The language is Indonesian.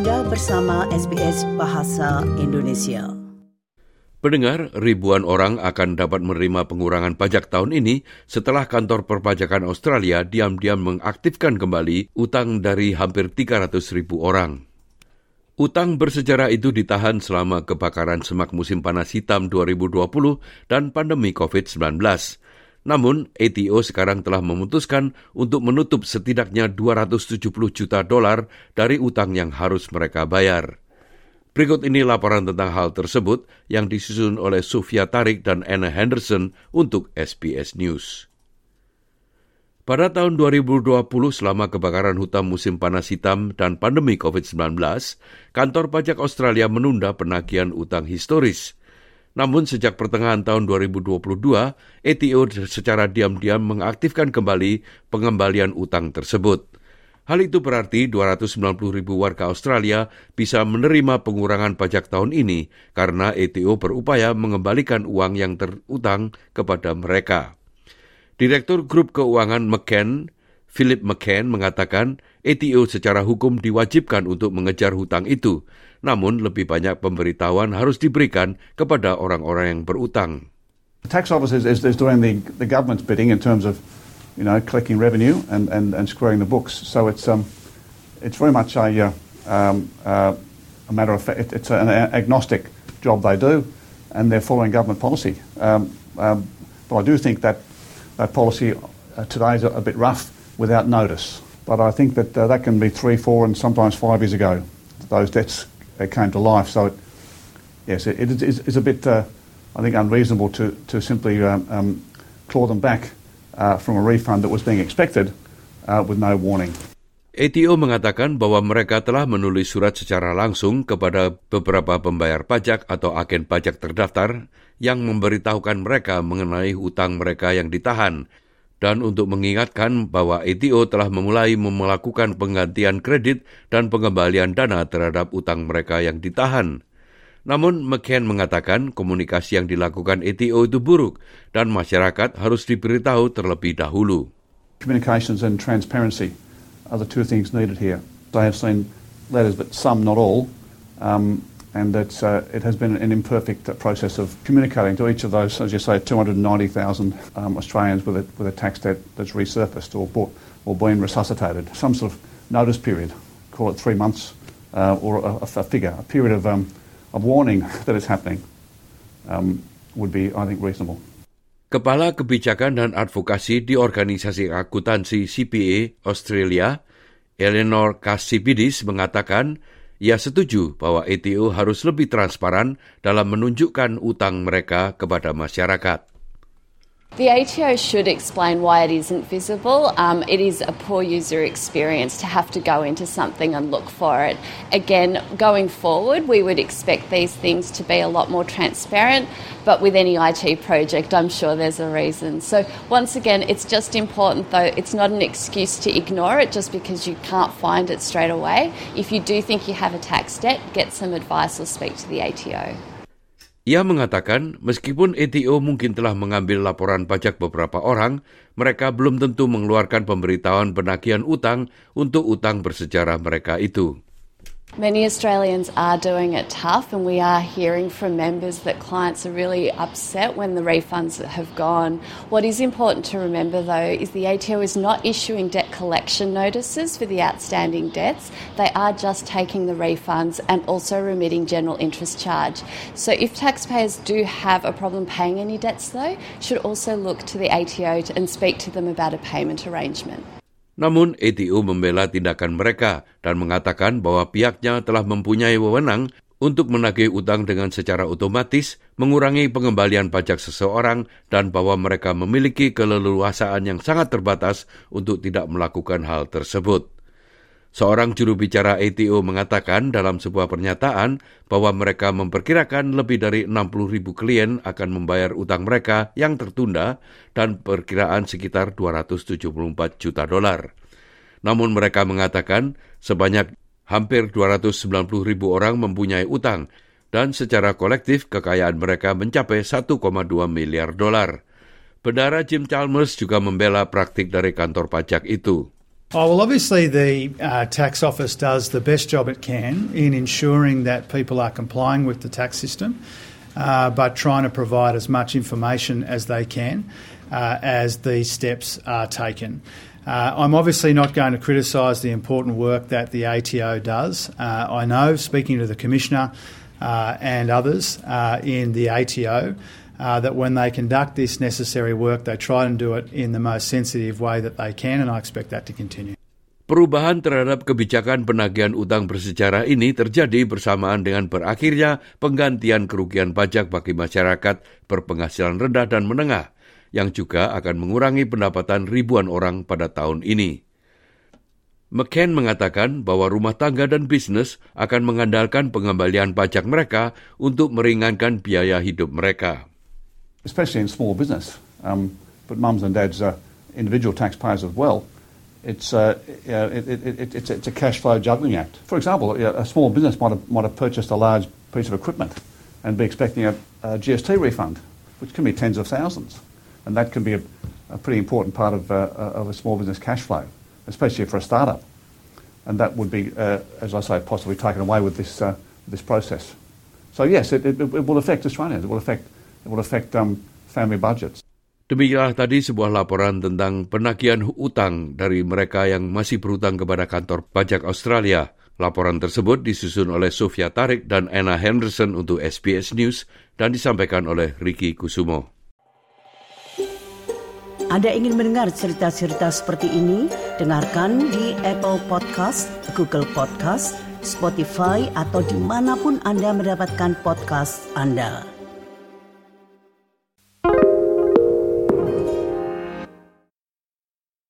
Anda bersama SBS Bahasa Indonesia. Pendengar, ribuan orang akan dapat menerima pengurangan pajak tahun ini setelah kantor perpajakan Australia diam-diam mengaktifkan kembali utang dari hampir 300 ribu orang. Utang bersejarah itu ditahan selama kebakaran semak musim panas hitam 2020 dan pandemi COVID-19. Namun, ATO sekarang telah memutuskan untuk menutup setidaknya 270 juta dolar dari utang yang harus mereka bayar. Berikut ini laporan tentang hal tersebut yang disusun oleh Sofia Tarik dan Anna Henderson untuk SBS News. Pada tahun 2020 selama kebakaran hutan musim panas hitam dan pandemi COVID-19, kantor pajak Australia menunda penagihan utang historis – namun sejak pertengahan tahun 2022, ATO secara diam-diam mengaktifkan kembali pengembalian utang tersebut. Hal itu berarti 290 ribu warga Australia bisa menerima pengurangan pajak tahun ini karena ATO berupaya mengembalikan uang yang terutang kepada mereka. Direktur Grup Keuangan McCann, Philip McCann mengatakan ATO secara hukum diwajibkan untuk mengejar hutang itu, namun lebih banyak pemberitahuan harus diberikan kepada orang-orang yang berutang. The tax office is, is, is doing the, the government's bidding in terms of, you know, collecting revenue and, and, and screwing the books. So it's um, it's very much a uh, um, uh, a matter of fact. It, it's an agnostic job they do, and they're following government policy. Um, um, but I do think that that policy uh, today is a, a bit rough without notice. But I think that uh, that can be three, four, and sometimes five years ago. Those debts came to life. So, it, yes, it, it it's a bit, uh, I think, unreasonable to, to simply um, um, claw them back uh, from a refund that was being expected uh, with no warning. ATO mengatakan bahwa mereka telah menulis surat secara langsung kepada beberapa pembayar pajak atau agen pajak terdaftar yang memberitahukan mereka mengenai hutang mereka yang ditahan dan untuk mengingatkan bahwa ETO telah memulai melakukan penggantian kredit dan pengembalian dana terhadap utang mereka yang ditahan. Namun McCann mengatakan komunikasi yang dilakukan ETO itu buruk dan masyarakat harus diberitahu terlebih dahulu. Um, and it's, uh, it has been an imperfect process of communicating to each of those, as you say, 290,000 um, Australians with a, with a tax debt that's resurfaced or, bought, or been resuscitated. Some sort of notice period, call it three months, uh, or a, a, figure, a period of, um, of warning that it's happening um, would be, I think, reasonable. Kepala Kebijakan dan Advokasi di Organisasi Akuntansi CPA Australia, Eleanor Kasipidis mengatakan Ia setuju bahwa ETO harus lebih transparan dalam menunjukkan utang mereka kepada masyarakat. The ATO should explain why it isn't visible. Um, it is a poor user experience to have to go into something and look for it. Again, going forward, we would expect these things to be a lot more transparent, but with any IT project, I'm sure there's a reason. So, once again, it's just important though, it's not an excuse to ignore it just because you can't find it straight away. If you do think you have a tax debt, get some advice or speak to the ATO. Ia mengatakan, meskipun ETO mungkin telah mengambil laporan pajak beberapa orang, mereka belum tentu mengeluarkan pemberitahuan penagihan utang untuk utang bersejarah mereka itu. Many Australians are doing it tough, and we are hearing from members that clients are really upset when the refunds have gone. What is important to remember, though, is the ATO is not issuing debt collection notices for the outstanding debts. They are just taking the refunds and also remitting general interest charge. So, if taxpayers do have a problem paying any debts, though, should also look to the ATO and speak to them about a payment arrangement. Namun ATO membela tindakan mereka dan mengatakan bahwa pihaknya telah mempunyai wewenang untuk menagih utang dengan secara otomatis, mengurangi pengembalian pajak seseorang, dan bahwa mereka memiliki keleluasaan yang sangat terbatas untuk tidak melakukan hal tersebut. Seorang juru bicara ATO mengatakan dalam sebuah pernyataan bahwa mereka memperkirakan lebih dari 60 ribu klien akan membayar utang mereka yang tertunda dan perkiraan sekitar 274 juta dolar. Namun mereka mengatakan sebanyak hampir 290 ribu orang mempunyai utang dan secara kolektif kekayaan mereka mencapai 1,2 miliar dolar. Bendara Jim Chalmers juga membela praktik dari kantor pajak itu. Oh, well, obviously, the uh, tax office does the best job it can in ensuring that people are complying with the tax system, uh, but trying to provide as much information as they can uh, as these steps are taken. Uh, I'm obviously not going to criticise the important work that the ATO does. Uh, I know, speaking to the Commissioner uh, and others in the ATO, uh, that when they conduct this necessary work, they try and do it in the most sensitive way that they can, and I expect that to continue. Perubahan terhadap kebijakan penagihan utang bersejarah ini terjadi bersamaan dengan berakhirnya penggantian kerugian pajak bagi masyarakat berpenghasilan rendah dan menengah, yang juga akan mengurangi pendapatan ribuan orang pada tahun ini. McCain mengatakan bahwa rumah tangga dan bisnis akan mengandalkan pengembalian pajak mereka untuk meringankan biaya hidup mereka. Especially in small business, um, but mums and dads are individual taxpayers as well. It's, uh, it, it, it, it's, it's, a cash flow juggling act. For example, a small business might have, might have purchased a large piece of equipment and be expecting a, a GST refund, which can be tens of thousands. And that can be a, a pretty important part of, uh, of a small business cash flow, especially for a startup. And that would be, uh, as I say, possibly taken away with this, uh, this process. So yes, it will affect Australians. It will affect it will affect um, family budgets. Demikianlah tadi sebuah laporan tentang penagihan utang dari mereka yang masih berhutang kepada kantor pajak Australia. Laporan tersebut disusun oleh Sofia Tarik dan Anna Henderson untuk SBS News dan disampaikan oleh Ricky Kusumo. Anda ingin mendengar cerita-cerita seperti ini? Dengarkan di Apple Podcast, Google Podcast, Spotify, atau di mana pun Anda mendapatkan podcast Anda.